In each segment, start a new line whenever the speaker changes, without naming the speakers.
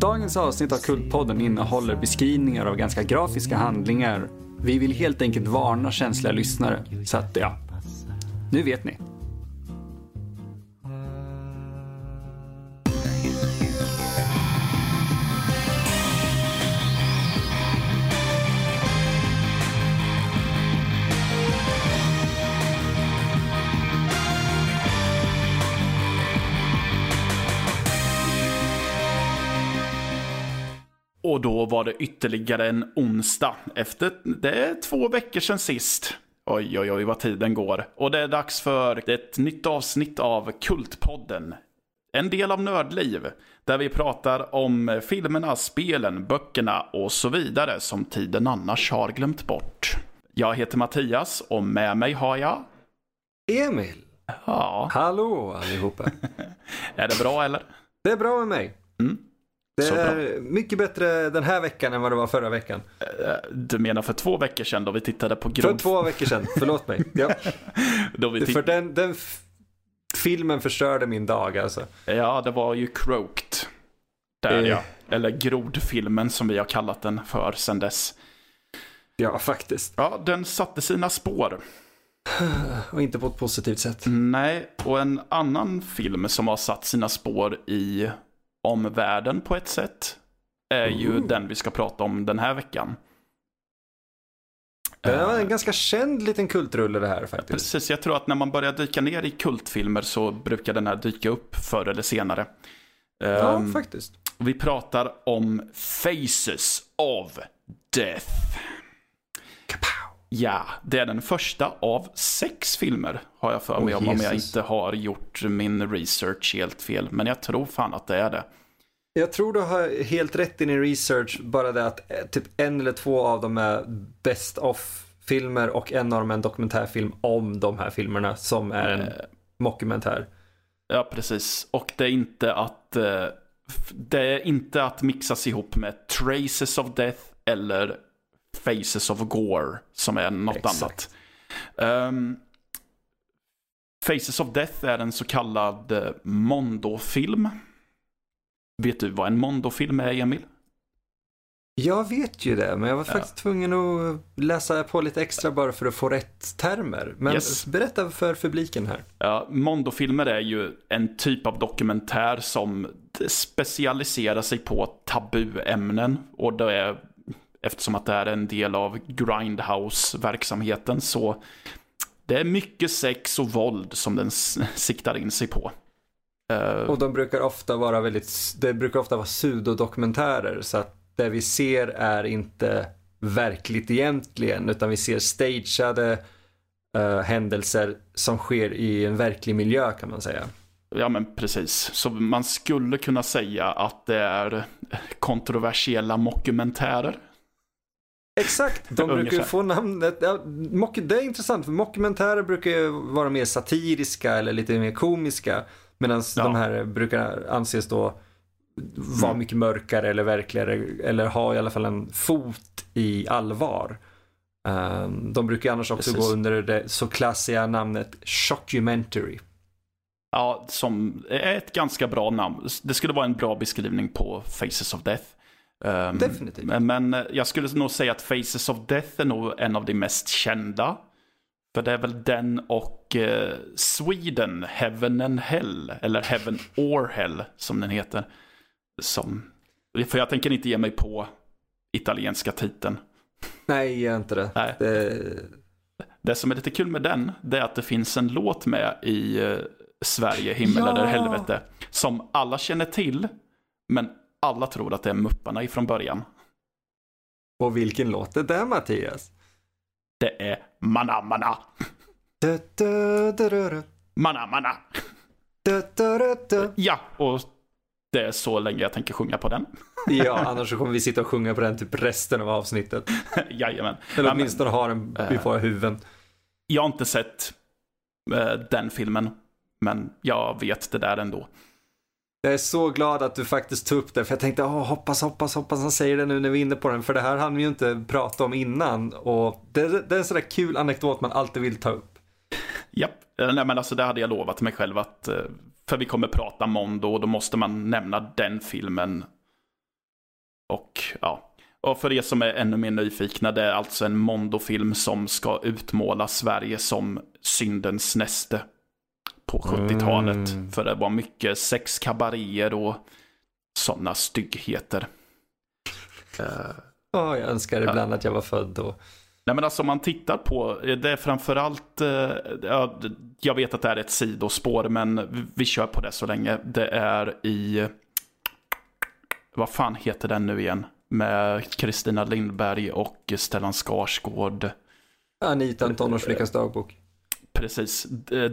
Dagens avsnitt av Kultpodden innehåller beskrivningar av ganska grafiska handlingar. Vi vill helt enkelt varna känsliga lyssnare. Så att ja, nu vet ni.
Var det ytterligare en onsdag. Efter, det är två veckor sedan sist. Oj, oj, oj vad tiden går. Och det är dags för ett nytt avsnitt av Kultpodden. En del av Nördliv. Där vi pratar om filmerna, spelen, böckerna och så vidare som tiden annars har glömt bort. Jag heter Mattias och med mig har jag...
Emil!
Ja,
Hallå allihopa!
är det bra eller?
Det är bra med mig.
Mm.
Det är mycket bättre den här veckan än vad det var förra veckan.
Eh, Du menar för två veckor sedan då vi tittade på
För
grund...
två veckor sedan, förlåt mig. Ja,
Då vi
för den, den filmen förstörde min dag alltså.
Ja, det var ju Croaked. Där
Eh.
ja. Eller grodfilmen som vi har kallat den för sen dess.
Ja, faktiskt.
Ja, den satte sina spår.
Och inte på ett positivt sätt.
Nej, och en annan film som har satt sina spår i omvärlden på ett sätt är ju
Ooh.
den vi ska prata om den här veckan.
Det var
Eh,
en ganska känd liten kultrulle det här faktiskt.
Precis, jag tror att när man börjar dyka ner i kultfilmer så brukar den här dyka upp förr eller senare.
Ja,
Ehm,
faktiskt.
Vi pratar om Faces of Death. Ja, det är den första av sex filmer har jag för mig
Åh,
om, om jag inte har gjort min research helt fel. Men jag tror fan att det är det.
Jag tror du har helt rätt i din research, bara det att eh, typ en eller två av dem är best of filmer och en av dem är en dokumentärfilm om de här filmerna som är en
Eh,
mockumentär.
Ja, precis. Och det är inte att eh, det är inte att mixas ihop med Traces of Death eller Faces of Gore som är något
Exakt.
annat. Ehm, Faces of Death är en så kallad eh, Mondo-film. Vet du vad en Mondo-film är, Emil?
Jag vet ju det, men jag var
Ja.
faktiskt tvungen att läsa på lite extra bara för att få rätt termer. Men
Yes.
berätta för publiken här.
Ja, Mondo-filmer är ju en typ av dokumentär som specialiserar sig på tabuämnen. Och det är, eftersom att det är en del av Grindhouse-verksamheten så det är mycket sex och våld som den siktar in sig på. Eh,
Och de brukar ofta vara väldigt, det brukar ofta vara pseudodokumentärer så att det vi ser är inte verkligt egentligen utan vi ser stageade eh, händelser som sker i en verklig miljö kan man säga.
Ja, men precis. Så man skulle kunna säga att det är kontroversiella mockumentärer.
Exakt, de brukar ju få namnet, ja, mock, det är intressant för mockumentärer brukar ju vara mer satiriska eller lite mer komiska medan
Ja.
de här brukar anses då vara
Mm.
mycket mörkare eller verkligare eller ha i alla fall en fot i allvar. Ehm, de brukar annars också
Precis.
gå under det så klassiga namnet shockumentary.
Ja, som är ett ganska bra namn. Det skulle vara en bra beskrivning på Faces of Death. Ehm,
Definitivt.
Men, men jag skulle nog säga att Faces of Death är nog en av de mest kända. För det är väl den och eh, Sweden, Heaven and Hell, eller Heaven or Hell som den heter. Som, för jag tänker inte ge mig på italienska titeln.
Nej, gör inte det.
Nej.
det
Det som är lite kul med den, det är att det finns en låt med i eh, Sverige, himmel
Ja!
eller helvete. Som alla känner till, men alla tror att det är Mupparna ifrån början.
och vilken låt är det Mattias?
Det är Mana Mana,
Du, du.
Ja, och det är så länge jag tänker sjunga på den.
Ja, annars kommer vi sitta och sjunga på den typ resten av avsnittet.
Jajamän.
Eller åtminstone ha den i
Eh.
våra huvuden.
jag har inte sett eh, den filmen, men jag vet det där ändå.
Jag är så glad att du faktiskt tog upp det, för jag tänkte oh, hoppas, hoppas, hoppas han säger det nu när vi är inne på den, för det här hann vi ju inte prata om innan. Och det, det är en sån där kul anekdot man alltid vill ta upp.
Japp, eh, nej men alltså det hade jag lovat mig själv att eh, för vi kommer prata Mondo och då måste man nämna den filmen. Och ja, och för er som är ännu mer nyfikna, det är alltså en Mondo-film som ska utmåla Sverige som syndens näste på 70-talet.
Mm.
För det var mycket sexkabaréer och sådana styggheter. Eh,
Ja, jag önskar ibland att jag var född då.
Nej men alltså om man tittar på, det är framförallt, eh, ja, jag vet att det är ett sidospår men vi- vi kör på det så länge. Det är i, vad fan heter den nu igen? Med Kristina Lindberg och Stellan Skarsgård.
Anita, en tonårsflickas dagbok.
Precis,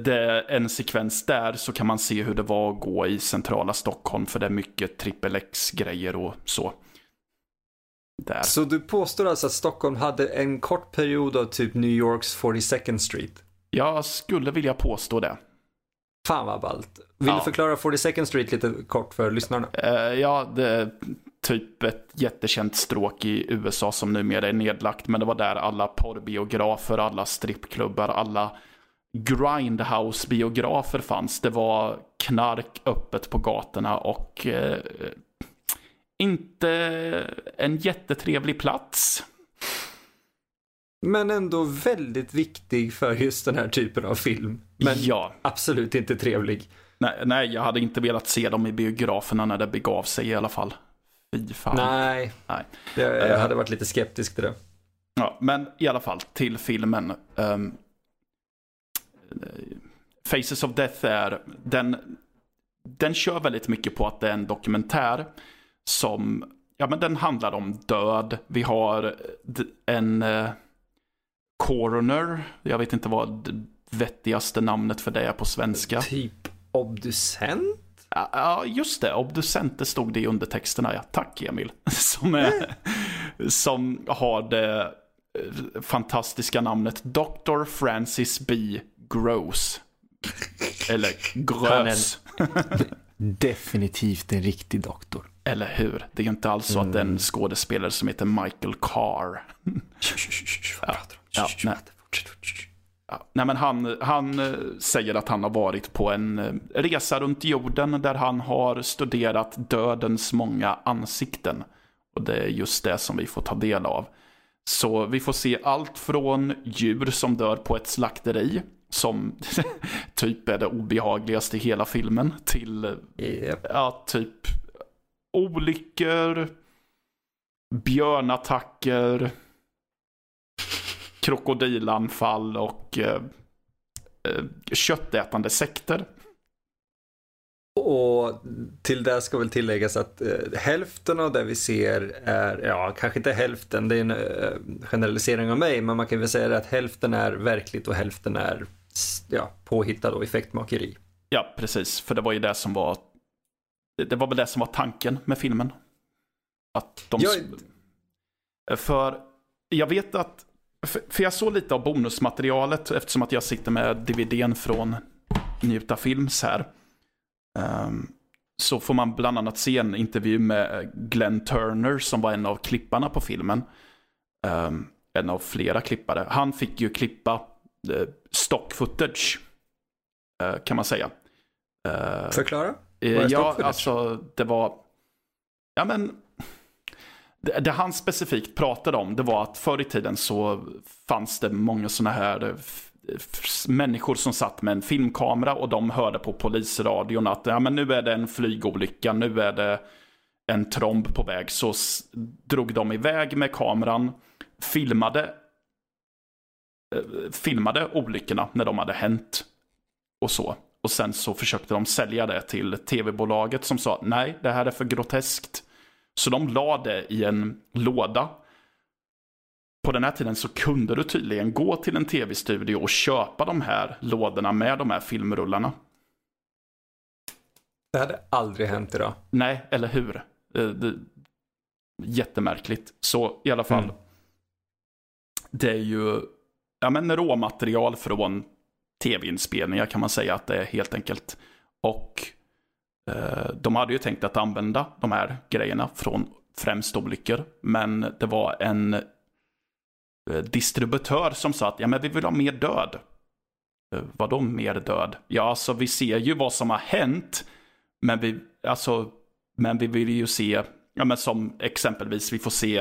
det en sekvens där så kan man se hur det var att gå i centrala Stockholm för det är mycket trippel X-grejer och så. Där.
Så du påstår alltså att Stockholm hade en kort period av typ New Yorks 42nd Street?
Jag skulle vilja påstå det.
Fan vad ballt. Vill
Ja.
du förklara 42nd Street lite kort för lyssnarna?
Eh, ja, det är typ ett jättekänt stråk i USA som numera är nedlagt. Men det var där alla porrbiografer, alla strippklubbar, alla grindhouse-biografer fanns. Det var knark öppet på gatorna och eh, inte en jättetrevlig plats.
Men ändå väldigt viktig för just den här typen av film. Men
Ja,
absolut inte trevlig.
nej, nej, jag hade inte velat se dem i biograferna när det begav sig i alla fall. Fy fan.
Nej,
Nej.
jag, jag
Eh.
hade varit lite skeptisk till det.
Ja, men i alla fall till filmen. Ehm, Faces of Death är, den, den kör väldigt mycket på att det är en dokumentär som, ja men den handlar om död. Vi har d- en eh, coroner, jag vet inte vad det vettigaste namnet för det är på svenska.
Typ obducent?
Ja, just det. Obducenter stod det i undertexterna. Ja. Tack Emil. Som, är, som har det eh, fantastiska namnet Dr. Francis B. Gross. Eller Grös.
Definitivt en riktig doktor.
Eller hur? Det är ju inte alls så att det är en skådespelare som heter Michael Carr. Ja, ja, nej. Ja, nej men han, han eh, säger att han har varit på en eh, resa runt jorden där han har studerat dödens många ansikten. Och det är just det som vi får ta del av. Så vi får se allt från djur som dör på ett slakteri, som typ är det obehagligaste i hela filmen, till
Yep.
ja, typ olyckor, björnattacker, krokodilanfall och eh, eh, köttätande sekter.
Och till det ska väl tilläggas att eh, hälften av det vi ser är, ja kanske inte hälften, det är en eh, generalisering av mig, men man kan väl säga att hälften är verkligt och hälften är ja, påhittad och effektmakeri.
Ja, precis. För det var ju det som var... det- var väl det som var tanken med filmen. Att de...
Jag-
För jag vet att... För för jag såg lite av bonusmaterialet eftersom att jag sitter med DVDn från Njuta Films här. Ehm, så får man bland annat se en intervju med Glenn Turner som var en av klipparna på filmen. Ehm, en av flera klippare. Han fick ju klippa eh, stock footage. eh, kan man säga. Eh,
Förklara?
Eh,
är
ja, alltså det var... Ja, men... Det, det han specifikt pratade om, det var att förr i tiden så fanns det många sådana här eh, människor som satt med en filmkamera och de hörde på polisradion att ja, men nu är det en flygolycka, nu är det en tromb på väg. Så drog de iväg med kameran, filmade, eh, filmade olyckorna när de hade hänt och så. Och sen så försökte de sälja det till tv-bolaget som sa nej, det här är för groteskt. Så de la det i en låda. På den här tiden så kunde du tydligen gå till en tv-studio och köpa de här lådorna med de här filmrullarna.
Det hade aldrig hänt idag.
Nej, eller hur? Eh, Det, jättemärkligt. Så i alla fall.
Mm.
Det är ju ja, men råmaterial från tv-inspelningar kan man säga att det är helt enkelt. Och eh, de hade ju tänkt att använda de här grejerna från främst olyckor. Men det var en Eh, distributör som sa att ja, men vi vill ha mer död. Eh, vadå mer död? Ja, alltså vi ser ju vad som har hänt. Men vi, alltså, men vi vill ju se, ja men som exempelvis vi får se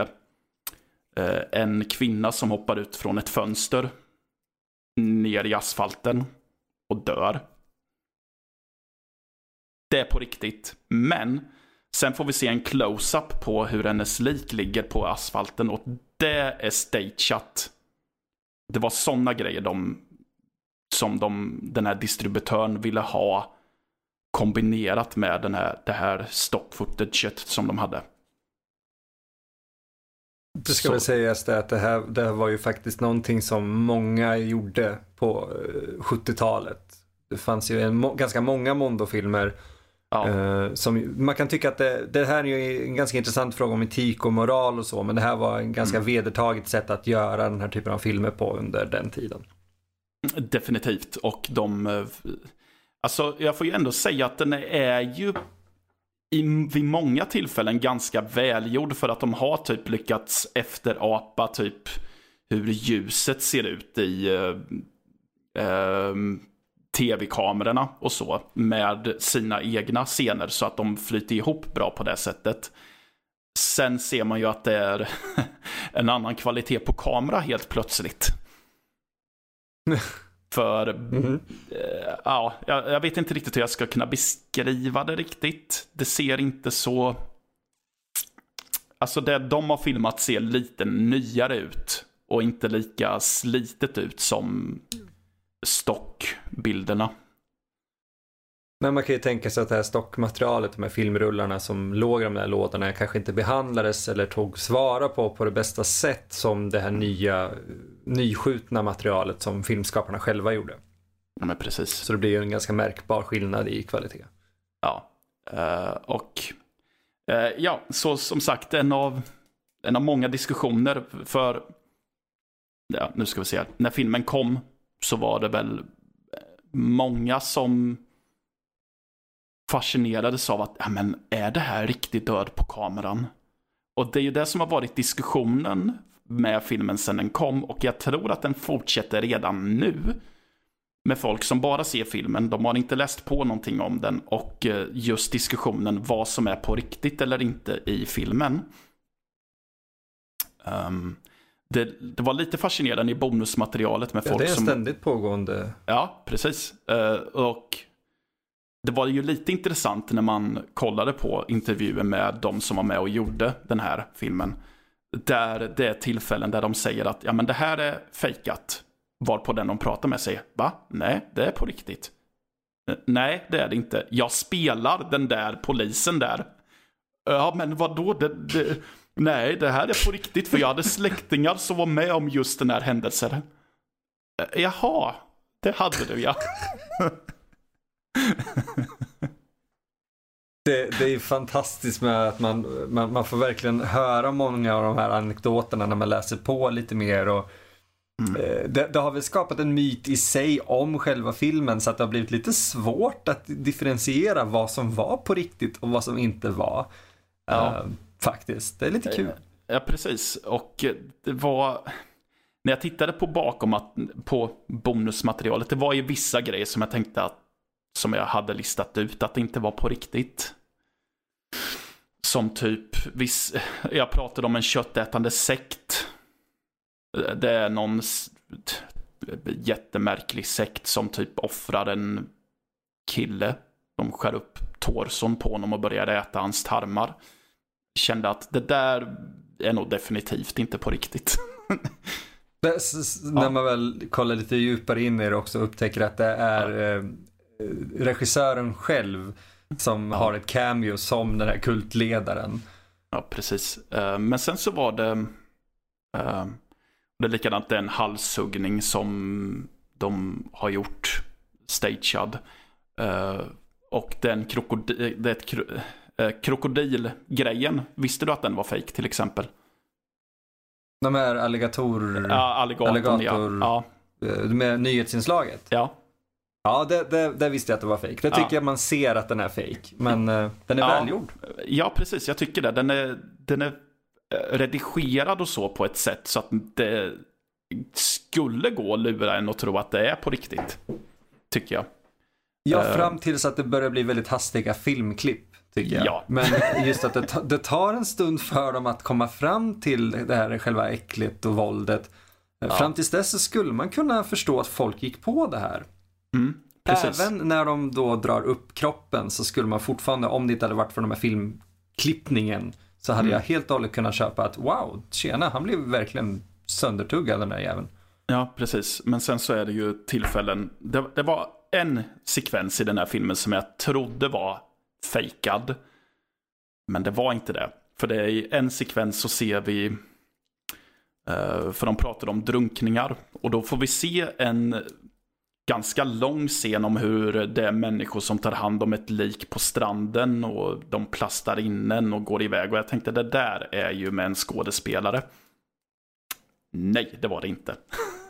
eh, en kvinna som hoppar ut från ett fönster ner i asfalten och dör. Det är på riktigt. Men sen får vi se en close-up på hur hennes lik ligger på asfalten och det är stageat. Det var sådana grejer de, som de, den här distributören ville ha kombinerat med den här, det här stock footaget som de hade.
Det ska Så. väl sägas det att det här, det här var ju faktiskt någonting som många gjorde på 70-talet. Eh, det fanns ju en, ganska många Mondo-filmer Ja. Uh, som, man kan tycka att det, det, här är ju en ganska intressant fråga om etik och moral och så, men det här var en ganska mm. vedertaget sätt att göra den här typen av filmer på under den tiden.
Definitivt, och de... Eh, alltså, jag får ju ändå säga att den är ju i, vid många tillfällen ganska välgjord för att de har typ lyckats efterapa typ hur ljuset ser ut i uh, uh, tv-kamerorna och så med sina egna scener så att de flyter ihop bra på det sättet. Sen ser man ju att det är en annan kvalitet på kamera helt plötsligt. För, mm. äh, ja, jag, vet inte riktigt hur jag ska kunna beskriva det riktigt. Det ser inte så... Alltså det de har filmat ser lite nyare ut. Och inte lika slitet ut som stockbilderna.
Men man kan ju tänka sig att det här stockmaterialet, de här filmrullarna som låg i de där lådorna kanske inte behandlades eller tog svara på på det bästa sätt som det här nya nyskjutna materialet som filmskaparna själva gjorde.
Ja men precis.
Så det blir ju en ganska märkbar skillnad i kvalitet.
Ja, uh, och uh, ja, så som sagt en av, en av många diskussioner för, ja nu ska vi se, när filmen kom så var det väl eh, många som fascinerades av att, ja men är det här riktigt död på kameran? Och det är ju det som har varit diskussionen med filmen sedan den kom och jag tror att den fortsätter redan nu. Med folk som bara ser filmen, de har inte läst på någonting om den och eh, just diskussionen vad som är på riktigt eller inte i filmen. Um, det, det, var lite fascinerande i bonusmaterialet med folk som...
Det är en ständigt pågående...
Ja, precis. Uh, och det var ju lite intressant när man kollade på intervjuer med de som var med och gjorde den här filmen. Där det är tillfällen där de säger att ja men det här är fejkat. Varpå den de pratar med säger, va? Nej, det är på riktigt. Nej, det är det inte. Jag spelar den där polisen där. Ja, men vadå? Det, det, Nej, det här är på riktigt för jag hade släktingar som var med om just den här händelsen. Eh, jaha, det hade du ja.
Det, det, är fantastiskt med att man, man, man, får verkligen höra många av de här anekdoterna när man läser på lite mer. Och, mm. eh, det, det, har väl skapat en myt i sig om själva filmen så att det har blivit lite svårt att differentiera vad som var på riktigt och vad som inte var. Ja. Uh, Faktiskt, det är lite kul.
Eh, ja, precis. Och det var... När jag tittade på bakom att, på bonusmaterialet, det var ju vissa grejer som jag tänkte att som jag hade listat ut att det inte var på riktigt. Som typ, viss, jag pratade om en köttätande sekt. Det är någon jättemärklig sekt som typ offrar en kille. De skär upp torson på honom och börjar äta hans tarmar kände att det där är nog definitivt inte på riktigt.
När man väl kollar lite djupare in i det också och upptäcker att det är eh, regissören själv som ja. har ett cameo som den här kultledaren.
Ja, precis. Uh, men sen så var det, uh, det är likadant, det är en halshuggning som de har gjort, stagead. Uh, och den krokodil, det är ett eh, krokodilgrejen. Visste du att den var fake till exempel?
De här alligator...
Ja, alligatorn, alligator...
ja. ja. Med nyhetsinslaget?
Ja.
Ja, det, det, det, visste jag att det var fake. Det tycker ja. jag man ser att den är fake. Men uh, den är ja. välgjord.
Ja, precis. Jag tycker det. Den är, den är eh, redigerad och så på ett sätt så att det skulle gå att lura en att tro att det är på riktigt. Tycker jag.
Ja,
Eh.
fram tills att det börjar bli väldigt hastiga filmklipp. Tycker jag.
Ja.
Men just att det, ta- det tar en stund för dem att komma fram till det här själva äcklet och våldet.
Ja.
Fram tills dess så skulle man kunna förstå att folk gick på det här.
Mm, precis.
Även när de då drar upp kroppen så skulle man fortfarande, om det inte hade varit för de här filmklippningen, så hade
Mm.
jag helt och hållet kunnat köpa att wow, tjena, han blev verkligen söndertuggad den där jäveln.
Ja, precis. Men sen så är det ju tillfällen. Det, det var en sekvens i den här filmen som jag trodde var fejkad. Men det var inte det. För det är i en sekvens så ser vi, eh, för de pratade om drunkningar. Och då får vi se en ganska lång scen om hur det är människor som tar hand om ett lik på stranden och de plastar in en och går iväg. Och jag tänkte det där är ju med en skådespelare. Nej, det var det inte.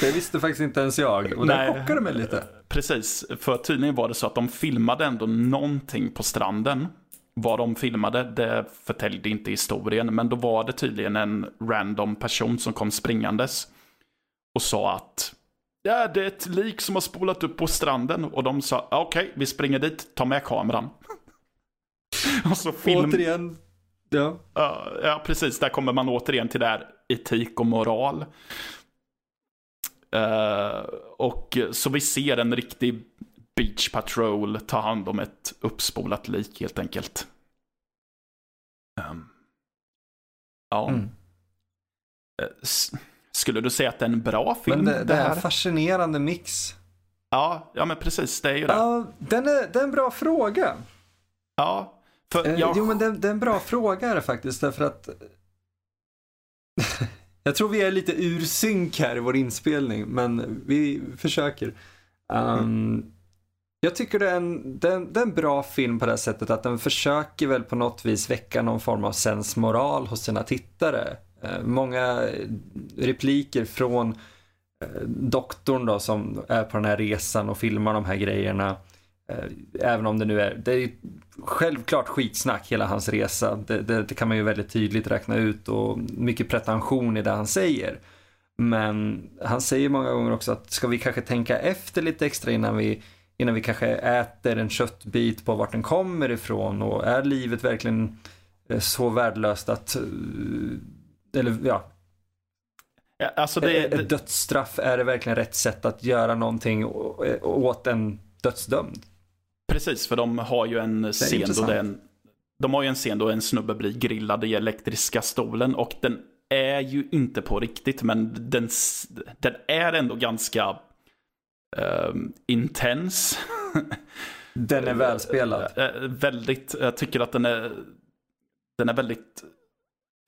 Det visste faktiskt inte ens jag och det chockade mig lite.
Precis, för tydligen var det så att de filmade ändå någonting på stranden. Vad de filmade, det förtällde inte historien, men då var det tydligen en random person som kom springandes och sa att ja, det är ett lik som har spolat upp på stranden och de sa "Ja, okej, vi springer dit, ta med kameran. och så film...
Återigen, ja.
Ja, ja, precis. Där kommer man återigen till det här etik och moral. Eh, och så vi ser en riktig Beach Patrol ta hand om ett uppspolat lik helt enkelt. Ehm, ja.
Mm.
Eh, skulle du säga att det är en bra film?
Men det, det är
här?
en fascinerande mix.
Ja, ja, men precis. Det är ju det.
Ja, den är, det är en bra fråga.
Ja. För
Eh,
jag...
Jo, men det, det är en bra fråga är det faktiskt, därför att jag tror vi är lite ur synk här i vår inspelning, men vi försöker. Um, Jag tycker det är, en, det, är en, det är en bra film på det här sättet att den försöker väl på något vis väcka någon form av sensmoral hos sina tittare. Eh, många repliker från eh, doktorn då som är på den här resan och filmar de här grejerna. Eh, Även om det nu är, det är självklart skitsnack hela hans resa. Det, det, det kan man ju väldigt tydligt räkna ut och mycket pretension i det han säger. Men han säger många gånger också att ska vi kanske tänka efter lite extra innan vi, innan vi kanske äter en köttbit på vart den kommer ifrån och är livet verkligen eh, så värdelöst att, eh, eller ja,
Alltså det,
ett
det,
dödsstraff, är det verkligen rätt sätt att göra någonting åt en dödsdömd?
Precis, för de har ju en scen då
intressant.
det är en, De har ju en scen då en snubbe blir grillad i elektriska stolen och den är ju inte på riktigt men den, den är ändå ganska ehm, intens.
Den är välspelad.
Eh, väldigt, jag tycker att den är, den är väldigt,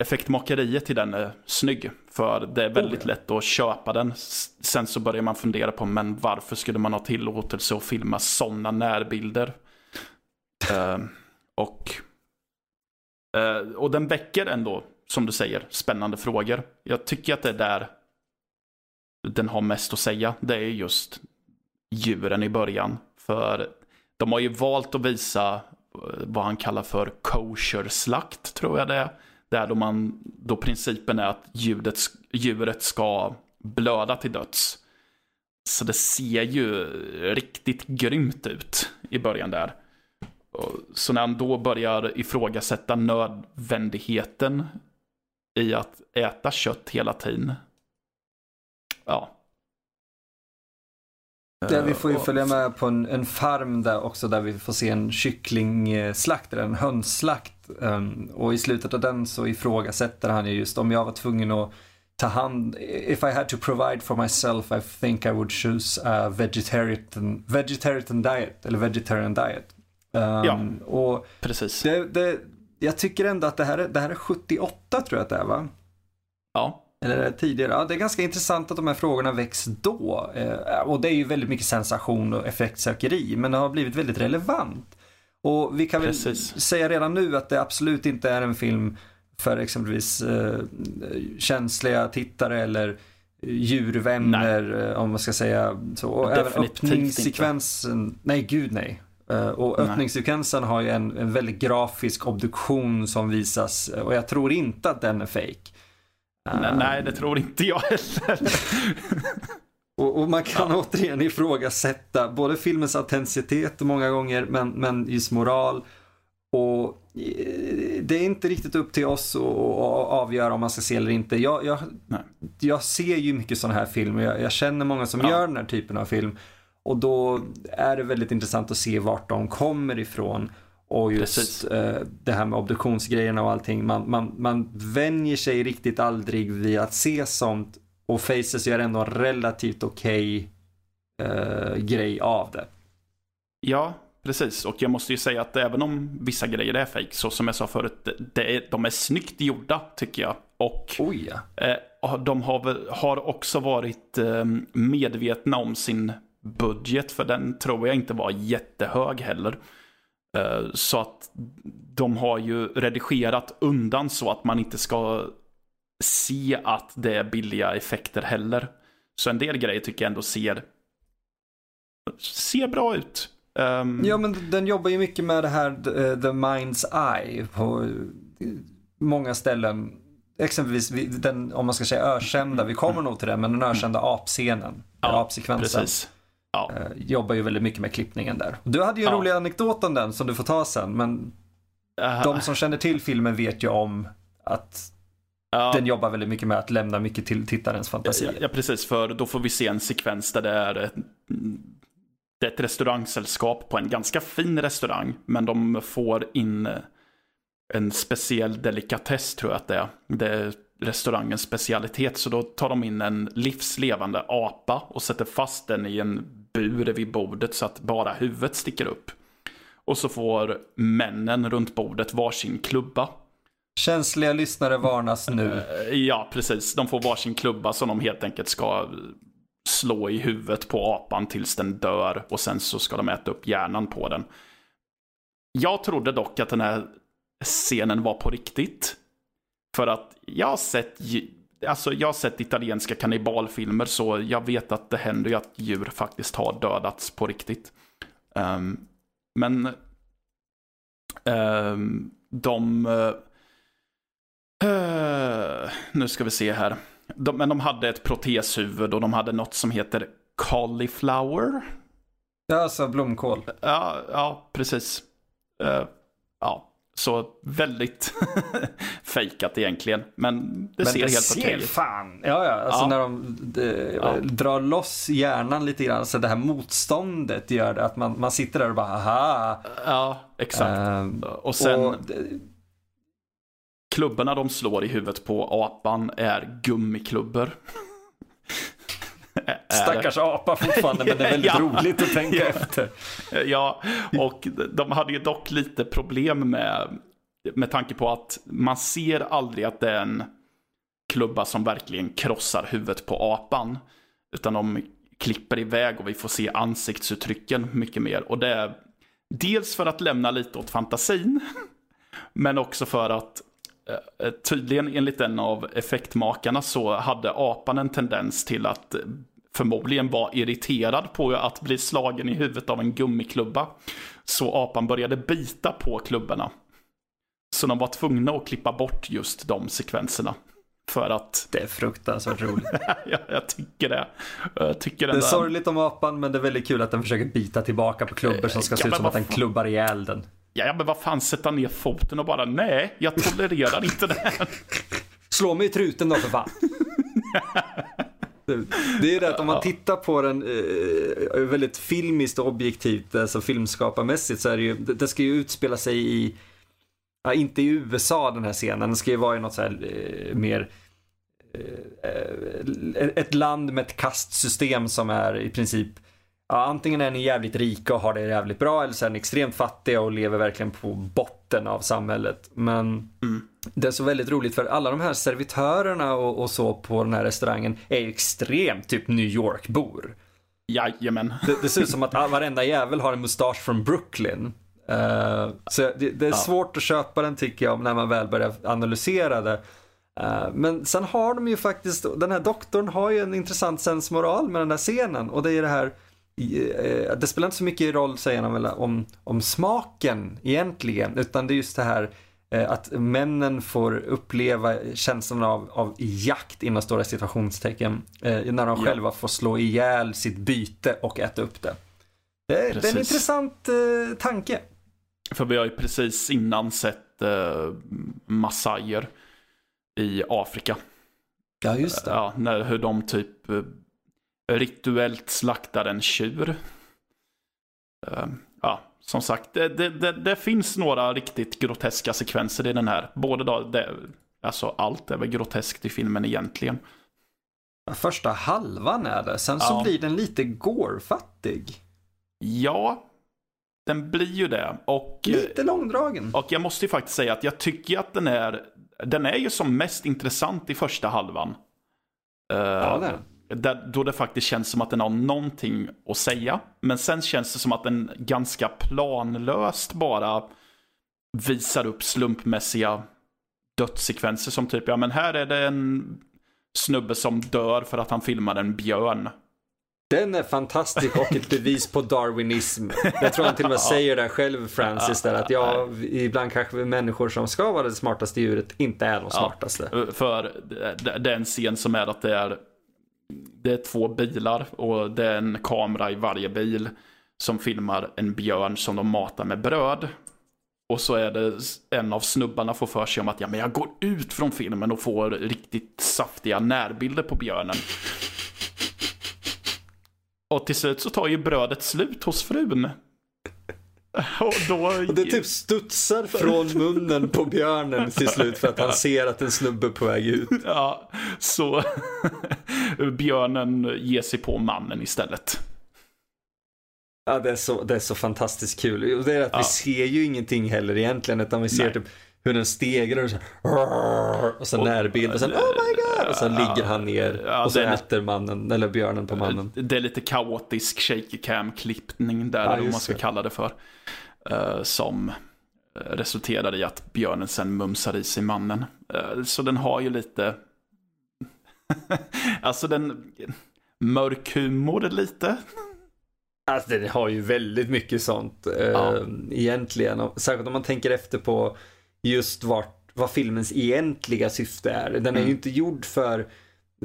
effektmakeriet i den är snygg. För det är väldigt
ja.
lätt att köpa den. Sen så börjar man fundera på, men varför skulle man ha tillåtelse att filma sådana närbilder? Eh, och, eh, och den väcker ändå, som du säger, spännande frågor. Jag tycker att det är där den har mest att säga. Det är just djuren i början. För de har ju valt att visa eh, vad han kallar för kosher-slakt, tror jag det är. Där då, man, då principen är att djuret, djuret ska blöda till döds. Så det ser ju riktigt grymt ut i början där. Så när han då börjar ifrågasätta nödvändigheten i att äta kött hela tiden. Ja.
Ja, vi får ju följa med på en, en farm där också där vi får se en kycklingslakt eller en hönsslakt. Um, och i slutet av den så ifrågasätter han ju just om jag var tvungen att ta hand, if I had to provide for myself I think I would choose a vegetarian, vegetarian diet, eller vegetarian diet. Um,
Ja.
Och
Precis.
det, det, jag tycker ändå att det här, är, det här är 78 tror jag att det är va?
Ja.
Eller det tidigare? Ja, det är ganska intressant att de här frågorna väcks då. Eh, och det är ju väldigt mycket sensation och effektsökeri, men det har blivit väldigt relevant. Och vi kan
Precis.
väl säga redan nu att det absolut inte är en film för exempelvis eh, känsliga tittare eller djurvänner, eh, om man ska säga så. Och även öppningssekvensen, nej gud nej. Eh, Och
Nej.
öppningssekvensen har ju en, en väldigt grafisk obduktion som visas eh, och jag tror inte att den är fake.
Nej, nej, det tror inte jag heller.
Och, och, man kan ja. återigen ifrågasätta både filmens autenticitet många gånger, men, men just moral. Och eh, det är inte riktigt upp till oss att avgöra om man ska se eller inte. Jag, jag, jag ser ju mycket sådana här filmer. Jag, jag känner många som ja. gör den här typen av film. Och då är det väldigt intressant att se vart de kommer ifrån. Och just eh, det här med obduktionsgrejerna och allting. Man, man, man vänjer sig riktigt aldrig vid att se sånt och Faces gör ändå en relativt okej okay, eh, grej av det.
Ja, precis. Och jag måste ju säga att även om vissa grejer är fake, så som jag sa förut, det är, de är snyggt gjorda tycker jag. Och
oh ja.
eh, de har, har också varit eh, medvetna om sin budget, för den tror jag inte var jättehög heller. Eh, så att de har ju redigerat undan så att man inte ska se att det är billiga effekter heller. Så en del grejer tycker jag ändå ser, ser bra ut.
Um... Ja, men den jobbar ju mycket med det här the mind's eye på många ställen. Exempelvis den, om man ska säga ökända, vi kommer nog till det, men den ökända apscenen, ja, apsekvensen. Precis. Ja. Eh, jobbar ju väldigt mycket med klippningen där. Du hade ju en ja. rolig anekdot om den som du får ta sen, men uh. de som känner till filmen vet ju om att Ja. Den jobbar väldigt mycket med att lämna mycket till tittarens fantasi.
Ja, ja, precis. För då får vi se en sekvens där det är ett, det är ett restaurangsällskap på en ganska fin restaurang. Men de får in en speciell delikatess tror jag att det är. Det är restaurangens specialitet. Så då tar de in en livslevande apa och sätter fast den i en bur vid bordet så att bara huvudet sticker upp. Och så får männen runt bordet varsin klubba
Känsliga lyssnare varnas nu.
Eh, ja, precis. De får varsin klubba som de helt enkelt ska slå i huvudet på apan tills den dör och sen så ska de äta upp hjärnan på den. Jag trodde dock att den här scenen var på riktigt. För att jag har sett, alltså jag har sett italienska kannibalfilmer så jag vet att det händer ju att djur faktiskt har dödats på riktigt. Um, men um, de uh, nu ska vi se här. De, men de hade ett proteshuvud och de hade något som heter cauliflower.
Ja, alltså blomkål.
Ja, ja precis. Uh, ja, så väldigt fejkat egentligen. Men det men ser det helt okej ut.
fan. Ja, ja. Alltså ja. när de, de ja. drar loss hjärnan lite grann. Så det här motståndet gör det att man, man sitter där och bara haha.
Ja, exakt. Uh, och sen... Och, Klubborna de slår i huvudet på apan är gummiklubbor.
Stackars apa fortfarande, men det är väldigt ja. roligt att tänka ja. efter.
Ja, och de hade ju dock lite problem med, med tanke på att man ser aldrig att det är en klubba som verkligen krossar huvudet på apan. Utan de klipper iväg och vi får se ansiktsuttrycken mycket mer. Och det är dels för att lämna lite åt fantasin, men också för att Eh, tydligen enligt en av effektmakarna så hade apan en tendens till att förmodligen vara irriterad på att bli slagen i huvudet av en gummiklubba. Så apan började bita på klubborna. Så de var tvungna att klippa bort just de sekvenserna. För att...
Det är fruktansvärt roligt.
ja, jag tycker det. Jag tycker
det är där... sorgligt om apan, men det är väldigt kul att den försöker bita tillbaka på klubbor som ska ja, se ut som att den klubbar ihjäl den.
Ja, men vad fan, sätta ner foten och bara nej, jag tolererar inte det här.
Slå mig i truten då för fan. Det är det att om man tittar på den eh, väldigt filmiskt och objektivt, alltså filmskaparmässigt, så är det ju, det ska ju utspela sig i, ja, inte i USA den här scenen, den ska ju vara i något så här eh, mer eh, eh ett land med ett kastsystem som är i princip ja, antingen är ni jävligt rika och har det jävligt bra eller så är ni extremt fattiga och lever verkligen på botten av samhället. Men mm. det är så väldigt roligt för alla de här servitörerna och, och så på den här restaurangen är ju extremt typ New York-bor.
Jajamän.
Det, det ser ut som att varenda jävel har en mustasch från Brooklyn. Uh, så det, det är ja. svårt att köpa den tycker jag när man väl börjar analysera det. Uh, men sen har de ju faktiskt, den här doktorn har ju en intressant sensmoral med den här scenen och det är det här det spelar inte så mycket roll, säger han väl, om, om smaken egentligen, utan det är just det här eh, att männen får uppleva känslan av, av jakt inom stora situationstecken. Eh, när de
Ja.
själva får slå ihjäl sitt byte och äta upp det. Det, är- det är en intressant eh, tanke.
För vi har ju precis innan sett eh, massajer i Afrika.
Ja, just
Ja, när, hur de typ eh, rituellt slaktar en tjur. Eh, ja, som sagt, det, det, det, finns några riktigt groteska sekvenser i den här. Både då, det, alltså allt är väl groteskt i filmen egentligen.
Första halvan är det, sen så
Ja.
blir den lite gårfattig.
Ja, den blir ju det. Och, eh,
Lite långdragen.
och jag måste ju faktiskt säga att jag tycker att den är, den är ju som mest intressant i första halvan.
Ja, det den.
Där, då det faktiskt känns som att den har någonting att säga. Men sen känns det som att den ganska planlöst bara visar upp slumpmässiga dödssekvenser som typ, ja men här är det en snubbe som dör för att han filmar en björn.
Den är fantastisk och ett bevis på darwinism. Jag tror han till och med säger det själv, Francis, där att ja, ibland kanske vi människor som ska vara det smartaste djuret inte är de smartaste.
För det- det är en scen som är att det är, det är två bilar och det är en kamera i varje bil som filmar en björn som de matar med bröd. Och så är det en av snubbarna får för sig om att ja, men jag går ut från filmen och får riktigt saftiga närbilder på björnen. Och till slut så tar ju brödet slut hos frun. Och då...
Och det typ studsar från munnen på björnen till slut för att han ser att en snubbe är på väg ut.
Ja, så björnen ger sig på mannen istället.
Ja, det är så, det är så fantastiskt kul. Och det är att
Ja.
vi ser ju ingenting heller egentligen, utan vi ser
Nej.
typ hur den stegrar och så, och så
Och-
närbild och sen oh my god! Och sen ligger han ner
Ja,
och så äter mannen, eller björnen på mannen.
Det är lite kaotisk shaky cam-klippning där,
Ja,
eller vad man ska
det.
kalla det för. eh, som eh, resulterar i att björnen sen mumsar i sig mannen. Eh, så den har ju lite... alltså den... Mörk humor lite.
Alltså den har ju väldigt mycket sånt eh,
Ja.
egentligen. Särskilt om man tänker efter på just vart, vad filmens egentliga syfte är. Den är
Mm.
ju inte gjord för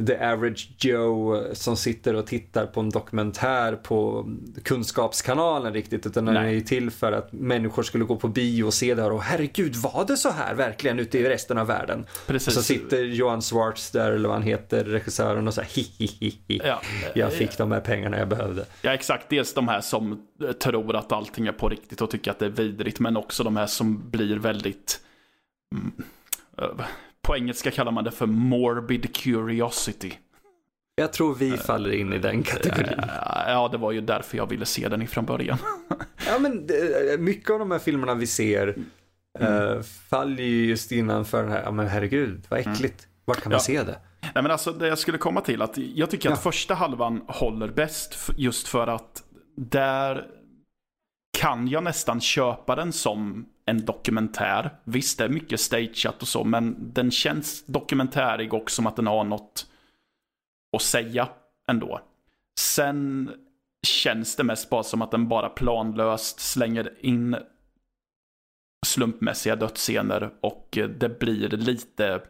the average Joe som sitter och tittar på en dokumentär på Kunskapskanalen riktigt. Utan den är ju till för att människor skulle gå på bio och se det här och herregud var det så här verkligen ute i resten av världen?
Precis.
Och så sitter Johan Swartz där eller vad han heter, regissören och så här hi hi hi hi.
Ja,
Jag fick de här pengarna jag behövde.
Ja, exakt. Dels de här som eh, tror att allting är på riktigt och tycker att det är vidrigt, men också de här som blir väldigt... Mm, eh, på engelska kallar man det för morbid curiosity.
Jag tror vi faller in i den kategorin.
Eh, Ja, det var ju därför jag ville se den ifrån början.
Ja, men det- mycket av de här filmerna vi ser eh, faller ju just innanför den här, ja men herregud, vad äckligt. Var kan man
Ja.
se det?
Nej, men alltså det jag skulle komma till att jag tycker att
Ja.
första halvan håller bäst just för att där kan jag nästan köpa den som en dokumentär. Visst, det är mycket stageat och så, men den känns dokumentärig och som att den har något att säga ändå. Sen känns det mest bara som att den bara planlöst slänger in slumpmässiga dödsscener och det blir lite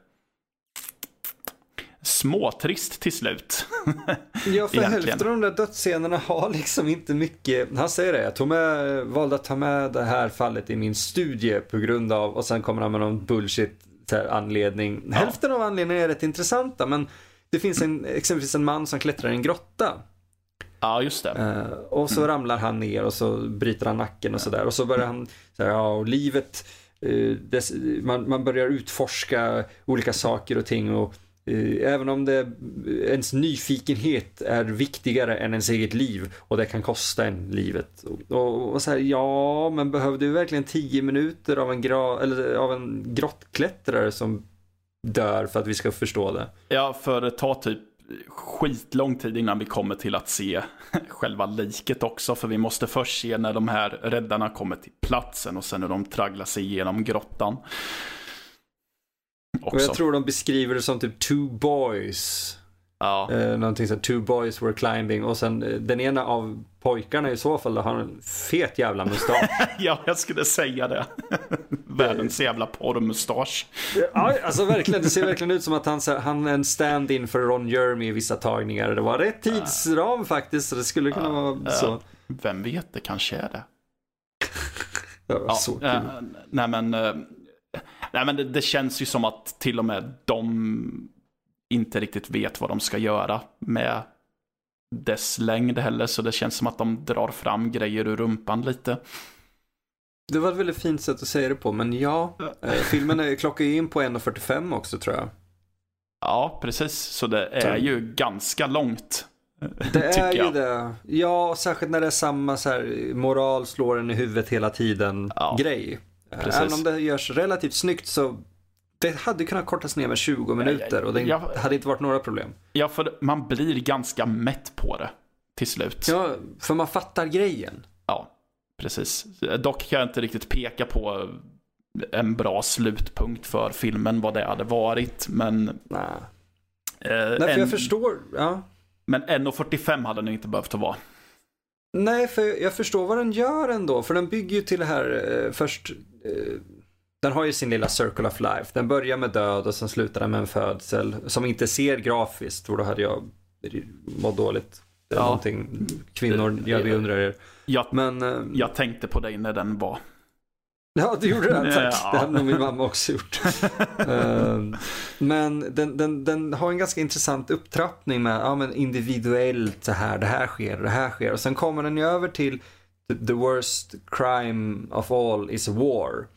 småtrist till slut.
Ja, för hälften av de där dödsscenerna har liksom inte mycket, han säger det, jag tog med, valde att ta med det här fallet i min studie på grund av, och sen kommer han med någon bullshit anledning.
Ja.
Hälften av anledningarna är rätt intressanta, men det finns en, exempelvis en man som klättrar i en grotta.
ja, just det.
Eh, och så ramlar han ner och så bryter han nacken och sådär. Och så börjar han, så här, ja, och livet, eh, dess, man, man börjar utforska olika saker och ting. Och Eh, även om det, ens nyfikenhet är viktigare än ens eget liv och det kan kosta en livet. Och, och, så här, ja, men behövde du verkligen tio minuter av en, gra, eller, av en grottklättrare som dör för att vi ska förstå det?
Ja, för det tar typ skitlång tid innan vi kommer till att se själva liket också. För vi måste först se när de här räddarna kommer till platsen och sen när de tragglar sig igenom grottan.
Och
Också.
jag tror de beskriver det som typ two boys
Ja.
Eh, någonting som two boys were climbing och sen eh, den ena av pojkarna i så fall har en fet jävla mustasch.
ja, jag skulle säga det. Världens jävla porrmustasch.
ja, alltså verkligen. Det ser verkligen ut som att han, så- han är en stand-in för Ron Jeremy i vissa tagningar. Det var rätt tidsram faktiskt så det skulle kunna vara så.
Vem vet, det kanske är det.
Det var
Ja,
så kul.
eh, nej men, eh, nej, men det, det känns ju som att till och med de inte riktigt vet vad de ska göra med dess längd heller. Så det känns som att de drar fram grejer ur rumpan lite.
Det var ett väldigt fint sätt att säga det på, men ja. Eh, filmen är, klockar ju in på 1.45 också tror jag.
Ja, precis. Så det är
Så-
ju ganska långt.
Det är
tycker
ju
jag.
det. Ja, särskilt när det är samma så här, moral slår en i huvudet hela tiden
Ja,
grej. Eh,
precis.
Även om det görs relativt snyggt så det hade kunnat kortas ner med 20 minuter och det
Ja.
hade inte varit några problem.
Ja, för man blir ganska mätt på det till slut.
Ja, för man fattar grejen.
Ja, precis. Dock kan jag inte riktigt peka på en bra slutpunkt för filmen, vad det hade varit. Men,
Nej,
eh,
Nej för
en,
jag förstår. Ja.
men 1.45 hade den inte behövt att vara.
Nej, för jag förstår vad den gör ändå. För den bygger ju till det här eh, först. Den har ju sin lilla circle of life. Den börjar med död och sen slutar den med en födsel. Som inte ser grafiskt, för då hade jag mått dåligt. Det är
Ja.
någonting kvinnor, jag beundrar er.
Jag,
Men, eh,
jag tänkte på dig när den var.
ja du gjorde det, tack.
Ja.
Det hade nog min mamma också gjort. Eh, men den, den, den har en ganska intressant upptrappning med ja, men individuellt så här, det här sker, det här sker. Och sen kommer den ju över till the, worst crime of all is war.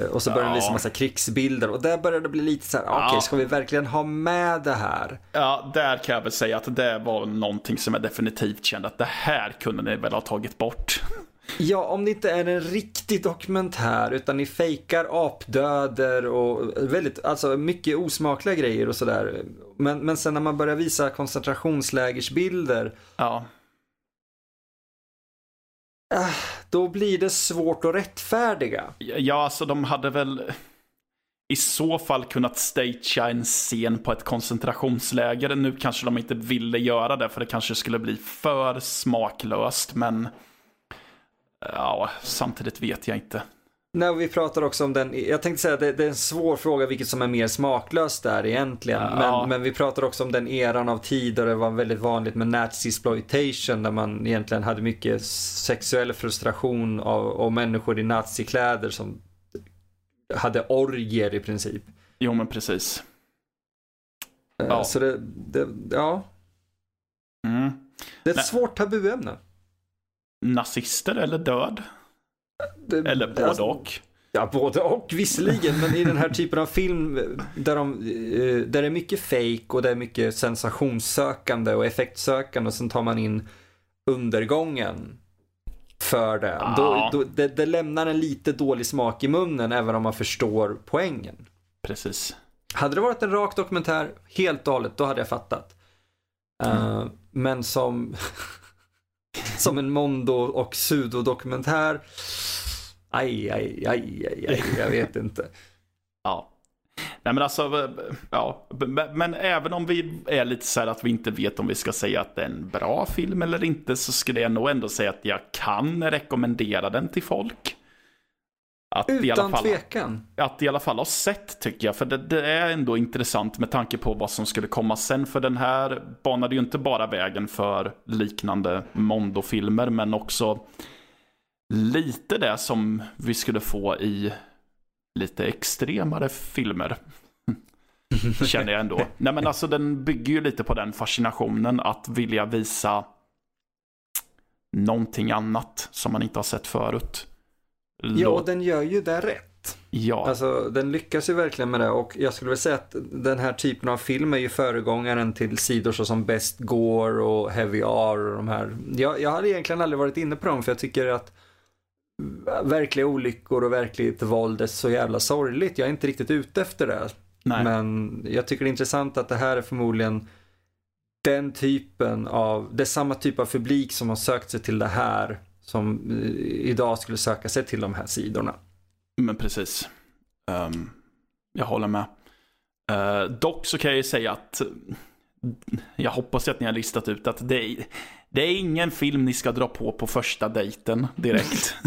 Eh, Och så börjar
Ja.
visa massa krigsbilder och där börjar det bli lite så här, okej
Ja.
ska vi verkligen ha med det här?
Ja, där kan jag väl säga att det var någonting som jag definitivt kände att det här kunde ni väl ha tagit bort.
Ja, om det inte är en riktig dokumentär utan ni fejkar apdöder och väldigt, alltså mycket osmakliga grejer och sådär. Men, men sen när man börjar visa koncentrationslägersbilder,
Ja, Ah,
då blir det svårt att rättfärdiga.
ja alltså de hade väl i så fall kunnat stagea en scen på ett koncentrationsläger. Nu kanske de inte ville göra det för det kanske skulle bli för smaklöst, men ja, samtidigt vet jag inte.
När vi pratar också om den, jag tänkte säga att det, det är en svår fråga vilket som är mer smaklöst där egentligen.
Ja.
Men, men vi pratar också om den eran av tid där det var väldigt vanligt med nazi-exploitation där man egentligen hade mycket sexuell frustration av, och människor i nazikläder som hade orgier i princip.
Jo, men precis.
Eh,
Ja.
Så det, det, ja,
Mm.
det är ett
Nej.
svårt tabuämne.
Nazister eller död?
Det,
Eller både
alltså,
och?
Ja, både och visserligen, men i den här typen av film där, de, eh, där det är mycket fake och det är mycket sensationssökande och effektsökande och sen tar man in undergången för det.
Ja.
Då, då, det, det lämnar en lite dålig smak i munnen även om man förstår poängen.
Precis.
Hade det varit en rak dokumentär helt och hållet, då hade jag fattat. Eh, men som, som en mondo och pseudodokumentär. aj, aj, aj, aj, aj, jag vet inte.
Ja. Nej men alltså, ja. Men även om vi är lite så här att vi inte vet om vi ska säga att det är en bra film eller inte så skulle jag nog ändå säga att jag kan rekommendera den till folk. Att i, alla
Utan
fall,
tvekan.
att i alla fall ha sett tycker jag. För det, det är ändå intressant med tanke på vad som skulle komma sen. För den här banade ju inte bara vägen för liknande Mondo-filmer men också lite det som vi skulle få i lite extremare filmer. Känner jag ändå. Nej men alltså den bygger ju lite på den fascinationen att vilja visa någonting annat som man inte har sett förut.
Ja, och den gör ju det rätt.
ja.
Alltså, den lyckas ju verkligen med det och jag skulle vilja säga att den här typen av film är ju föregångaren till sidor såsom Best Gore och Heavy R och de här. Jag, jag hade egentligen aldrig varit inne på dem för jag tycker att verkliga olyckor och verkligt våld är så jävla sorgligt. Jag är inte riktigt ute efter det.
Nej.
Men jag tycker det är intressant att det här är förmodligen den typen av, det är samma typ av publik som har sökt sig till det här som eh, idag skulle söka sig till de här sidorna.
Men precis. Ehm, jag håller med. Eh, dock så kan jag ju säga att jag hoppas att ni har listat ut att det är, det är ingen film ni ska dra på på första dejten direkt.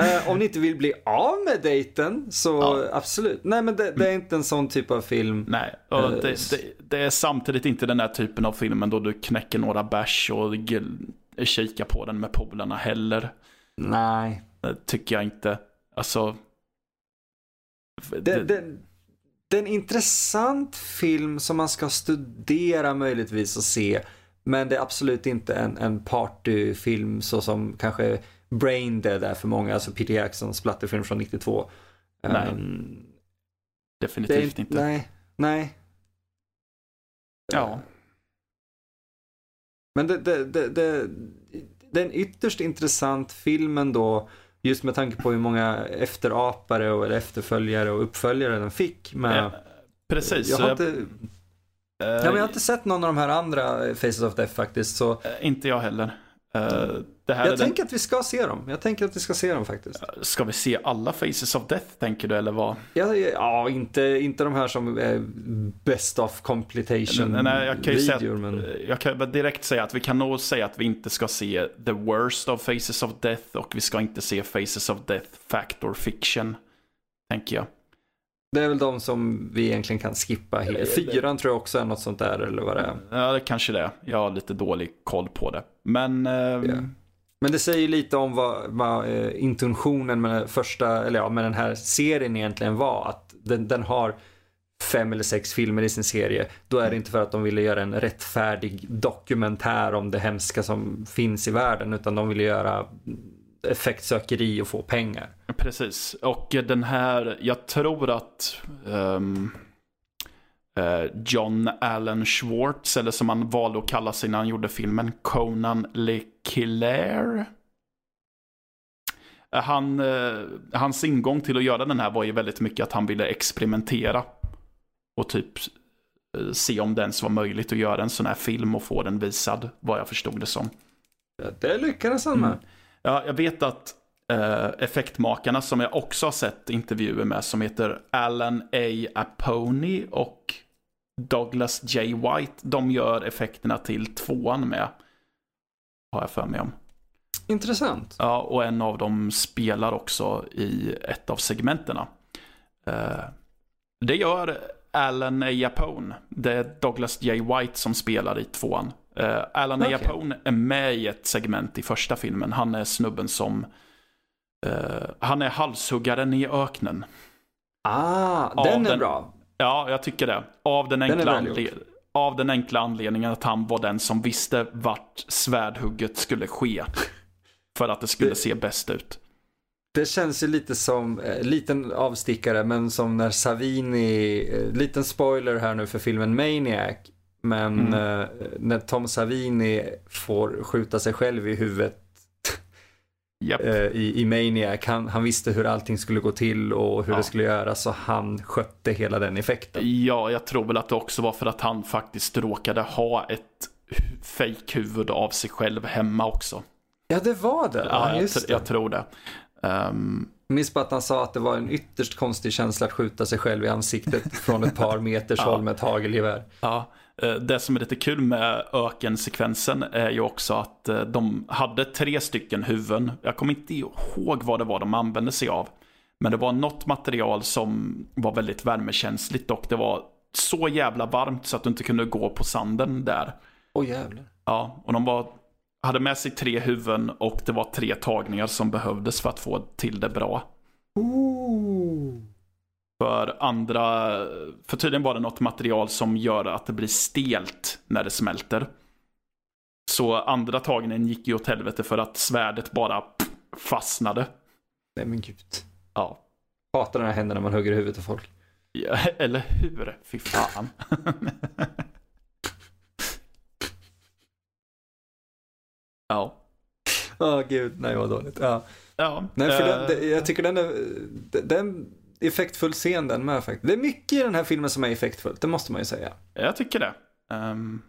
Eh, om ni inte vill bli av med dejten så
Ja.
absolut. Nej men det, det är inte en sån typ av film.
Nej,
Eh,
det, det, det är samtidigt inte den här typen av filmen då du knäcker några bärs och kikar på den med polarna heller.
Nej.
Det tycker jag inte. Alltså...
Det, det, det är en intressant film som man ska studera möjligtvis och se. Men det är absolut inte en, en partyfilm så som kanske Brain Dead är för många, alltså Peter Jacksons splatterfilm från 92.
Nej,
det är,
definitivt inte.
Nej, nej.
Ja.
Men det, det, det, det, det är en ytterst intressant film ändå. Just med tanke på hur många efterapare och efterföljare och uppföljare den fick. Men
Eh, Precis.
jag, har inte, ja, jag har inte sett någon av de här andra Faces of Death faktiskt. Så
eh, Inte jag heller. Eh,
jag
den...
tänker att vi ska se dem. Jag tänker att vi ska se dem faktiskt.
Ska vi se alla Faces of Death tänker du eller vad?
Ja, ja inte, inte de här som är best of completion
Nej, nej, jag kan ju
videor.
att,
Men...
Jag kan direkt säga att vi kan nog säga att vi inte ska se The Worst of Faces of Death och vi ska inte se Faces of Death Factor Fiction. Tänker jag.
Det är väl de som vi egentligen kan skippa. helt. Fyran tror jag också är något sånt där eller vad det är.
Ja, det kanske det är. Jag har lite dålig koll på det. Men... ehm,
Ja. Men det säger lite om vad, vad eh, intentionen med den första, eller ja, med den här serien egentligen var. Att den, den har fem eller sex filmer i sin serie. Då är det inte för att de ville göra en rättfärdig dokumentär om det hemska som finns i världen. Utan de ville göra effektsökeri och få pengar.
Precis, och den här, jag tror att um, John Allen Schwartz, eller som han valde att kalla sig när han gjorde filmen, Conan Le Killer. Eh, Han, eh, hans ingång till att göra den här var ju väldigt mycket att han ville experimentera. Och typ eh, se om det ens var möjligt att göra en sån här film och få den visad, vad jag förstod det som.
Det lyckades han med.
Mm. Ja, jag vet att eh, effektmakarna som jag också har sett intervjuer med som heter Alan A. Aponi och Douglas J. White, de gör effekterna till tvåan med. Har jag för mig om.
Intressant.
Ja, och en av dem spelar också i ett av segmenterna. Eh, det gör Alan A. Apone. Det är Douglas J. White som spelar i tvåan. Eh, Alan
Okej.
A. Apone är med i ett segment i första filmen. Han är snubben som... eh, han är halshuggaren i öknen.
Ah, den är
den-
bra.
Ja, jag tycker det. Av den, enkla anle- av den enkla anledningen att han var den som visste vart svärdhugget skulle ske. För att det skulle
Det-
se bäst ut.
Det känns ju lite som, eh, liten avstickare, men som när Savini, eh, liten spoiler här nu för filmen Maniac, men
Mm.
eh, när Tom Savini får skjuta sig själv i huvudet
Japp.
eh, i, i Maniac, han, han visste hur allting skulle gå till och hur
Ja.
det skulle göras så han skötte hela den effekten.
Ja, jag tror väl att det också var för att han faktiskt råkade ha ett hu- fejkhuvud av sig själv hemma också.
Ja, det var det.
Ja,
Ja,
jag,
just det.
jag tror det. Ehm,
Jag minns bara att han sa att det var en ytterst konstig känsla att skjuta sig själv i ansiktet från ett par meters
Ja.
håll med ett hagelgevär.
ja, det som är lite kul med ökensekvensen är ju också att eh, de hade tre stycken huvuden. Jag kommer inte ihåg vad det var de använde sig av. Men det var något material som var väldigt värmekänsligt och det var så jävla varmt så att du inte kunde gå på sanden där.
Åh jävlar.
Ja, och de var, hade med sig tre huvuden och det var tre tagningar som behövdes för att få till det bra.
Ooh.
För andra, för tydligen var det något material som gör att det blir stelt när det smälter. Så andra tagningen gick ju åt helvete för att svärdet bara fastnade.
Nej men gud.
Ja,
Hatar den här händerna när man hugger huvudet av folk.
Ja, eller hur? Fy fan. ja.
Åh gud, nej vad dåligt. Ja.
Ja,
Nej, för
eh,
den, det- jag tycker den är, den effektfull scen den med faktiskt. Det är mycket i den här filmen som är effektfullt, det måste man ju säga.
Jag tycker det. Ehm,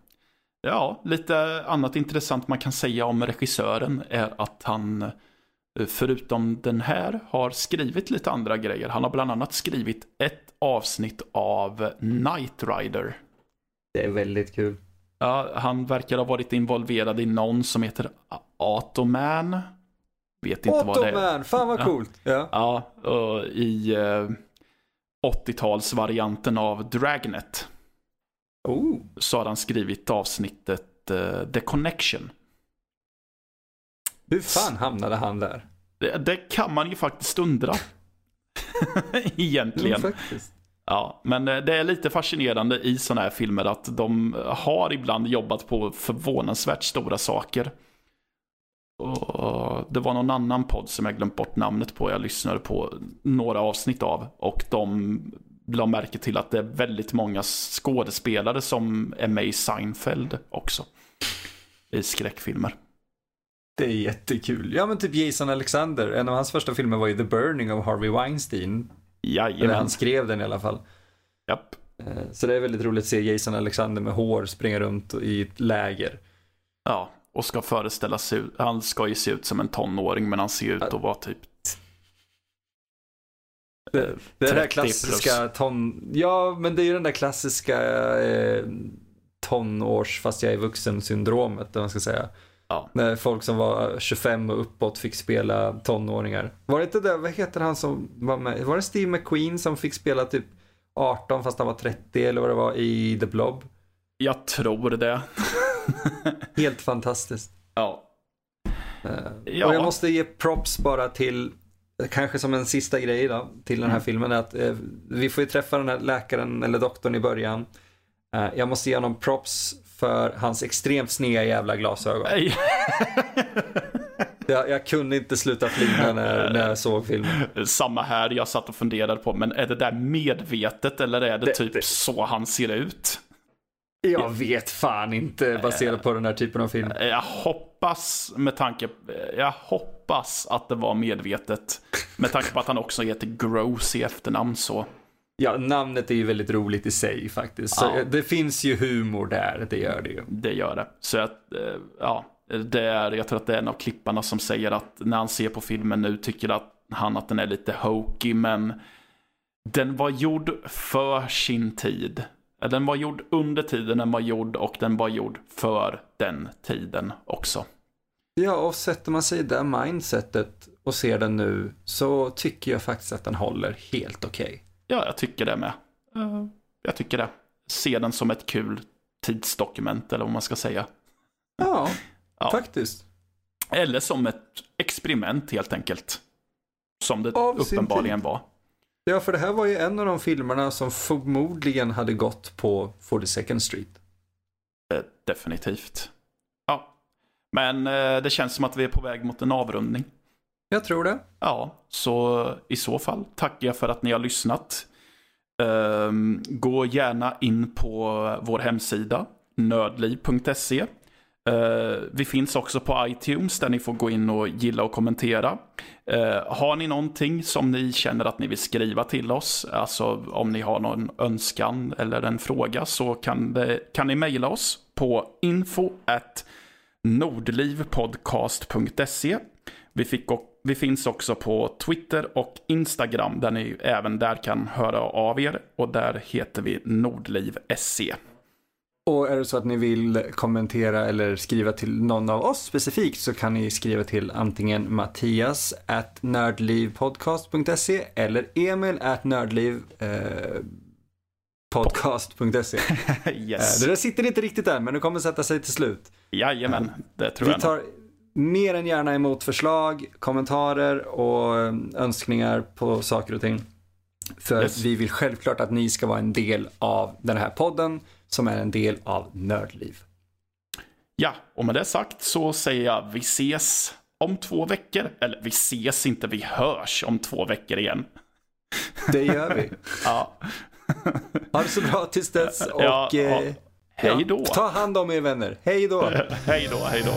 ja, lite annat intressant man kan säga om regissören är att han, eh, förutom den här, har skrivit lite andra grejer. Han har bland annat skrivit ett avsnitt av Knight Rider.
Det är väldigt kul.
Ja, han verkar ha varit involverad i någon som heter Automan. Vet inte vad det är.
Automan, fan vad
Ja.
coolt. Ja.
Ja, och i eh, 80-talsvarianten av Dragnet
Oh.
så har han skrivit avsnittet eh, The Connection.
Hur fan hamnade han där?
Det, det kan man ju faktiskt undra. Egentligen.
Faktiskt.
Ja, men eh, det är lite fascinerande i sådana här filmer att de har ibland jobbat på förvånansvärt stora saker. Och det var någon annan podd som jag glömt bort namnet på. Jag lyssnade på några avsnitt av. Och de la märke till att det är väldigt många skådespelare som är med i Seinfeld också. I skräckfilmer.
Det är jättekul. Ja men typ Jason Alexander, en av hans första filmer var ju The Burning av Harvey Weinstein. Eller
Jajamän.
han skrev den i alla fall.
Japp.
Eh, Så det är väldigt roligt att se Jason Alexander med hår springa runt i ett läger.
Ja, och ska föreställa sig. Han ska ju se ut som en tonåring men han ser ut att vara typ
Det, det är
30
där klassiska ton... Ja, men det är ju den där klassiska eh, tonårs fast jag är vuxen syndromet, eller man ska säga.
Ja.
När folk som var 25 och uppåt fick spela tonåringar. Var det inte det, vad heter han som var med? Var det Steve McQueen som fick spela typ 18 fast han var 30 eller vad det var i The Blob?
Jag tror det.
Helt fantastiskt.
Ja.
Eh,
Ja.
Och jag måste ge props bara till, kanske som en sista grej då, till den här
Mm.
filmen. Att, eh, vi får ju träffa den här läkaren eller doktorn i början. Eh, jag måste ge honom props för hans extremt sneda jävla glasögon.
Nej.
Jag, jag kunde inte sluta flina när, när jag såg filmen.
Samma här, jag satt och funderade på, men är det där medvetet eller är det,
Det-
typ
det-
så han ser ut?
Jag vet fan inte baserat på den här typen av film.
Jag hoppas med tanke, jag hoppas att det var medvetet. Med tanke på att han också heter Gross i efternamn så.
Ja, namnet är ju väldigt roligt i sig faktiskt. Så
Ja.
eh, det finns ju humor där, det gör det ju.
Det gör det. Så att, eh, ja, det är, jag tror att det är en av klipparna som säger att när han ser på filmen nu tycker att han att den är lite hokey, men den var gjord för sin tid. Den var gjord under tiden den var gjord och den var gjord för den tiden också.
Ja, och sätter man sig i det mindsetet och ser den nu så tycker jag faktiskt att den håller helt okej.
Ja, jag tycker det med. Jag tycker det. Se den som ett kul tidsdokument eller vad man ska säga.
Ja,
Ja.
faktiskt.
Eller som ett experiment helt enkelt. Som det
Av
uppenbarligen var.
Ja, för det här var ju en av de filmerna som förmodligen hade gått på 42nd Street.
Eh, Definitivt. Ja. Men eh, det känns som att vi är på väg mot en avrundning.
Jag tror det.
Ja, så i så fall tackar jag för att ni har lyssnat. Ehm, gå gärna in på vår hemsida, nördliv.se. Uh, vi finns också på iTunes där ni får gå in och gilla och kommentera. Uh, har ni någonting som ni känner att ni vill skriva till oss, alltså om ni har någon önskan eller en fråga så kan, det, kan ni mejla oss på info at nordlivpodcast.se. Vi, fick och, vi finns också på Twitter och Instagram där ni även där kan höra av er och där heter vi nordliv.se.
Och är det så att ni vill kommentera eller skriva till någon av oss specifikt så kan ni skriva till antingen Mattias at nördlivpodcast.se eller Emil at nördliv eh, podcast.se. Eh,
yes.
Det där sitter inte riktigt där men det kommer sätta sig till slut.
Jajamän, det tror
Vi
jag nog.
tar mer än gärna emot förslag, kommentarer och eh, önskningar på saker och ting. För
Yes.
vi vill självklart att ni ska vara en del av den här podden som är en del av Nördliv.
Ja, och med det sagt så säger jag vi ses om två veckor. Eller vi ses inte, vi hörs om två veckor igen.
Det gör vi.
Ja,
Ha det så bra tills dess och
Ja, ja.
eh,
hej då.
ta hand om er vänner. Hej då!
hej då, hej då.